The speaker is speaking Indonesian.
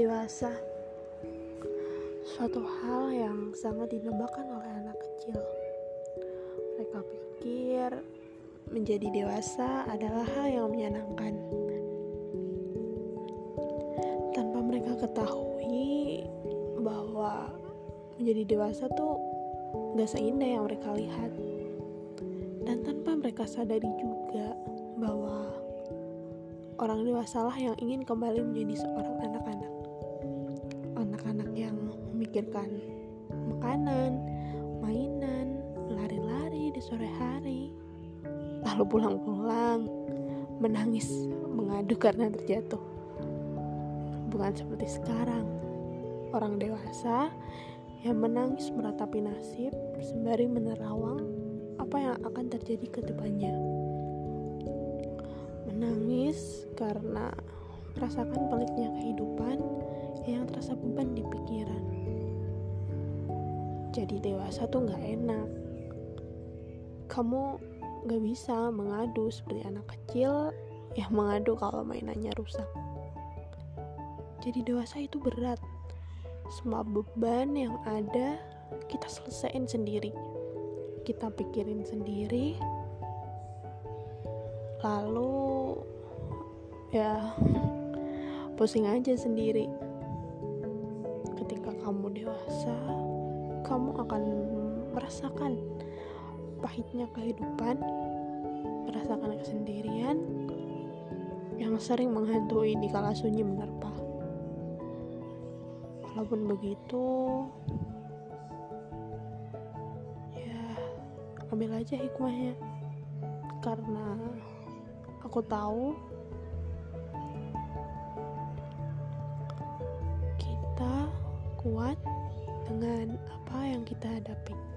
dewasa suatu hal yang sangat dinamakan oleh anak kecil. Mereka pikir menjadi dewasa adalah hal yang menyenangkan. Tanpa mereka ketahui bahwa menjadi dewasa tuh gak seindah yang mereka lihat. Dan tanpa mereka sadari juga bahwa orang dewasalah yang ingin kembali menjadi seorang anak-anak. Anak-anak yang memikirkan makanan, mainan, lari-lari di sore hari, lalu pulang-pulang menangis mengadu karena terjatuh. Bukan seperti sekarang, orang dewasa yang menangis meratapi nasib sembari menerawang apa yang akan terjadi ke depannya. Menangis karena merasakan peliknya kehidupan jadi dewasa tuh gak enak. Kamu gak bisa mengadu seperti anak kecil yang mengadu kalau mainannya rusak. Jadi dewasa itu berat. Semua beban yang ada kita selesaiin sendiri. Kita pikirin sendiri. Lalu ya pusing aja sendiri. Ketika kamu dewasa kamu akan merasakan pahitnya kehidupan, merasakan kesendirian yang sering menghantui di kala sunyi menerpa. Walaupun begitu, ya ambil aja hikmahnya. Karena aku tahu kita kuat dengan apa yang kita hadapi.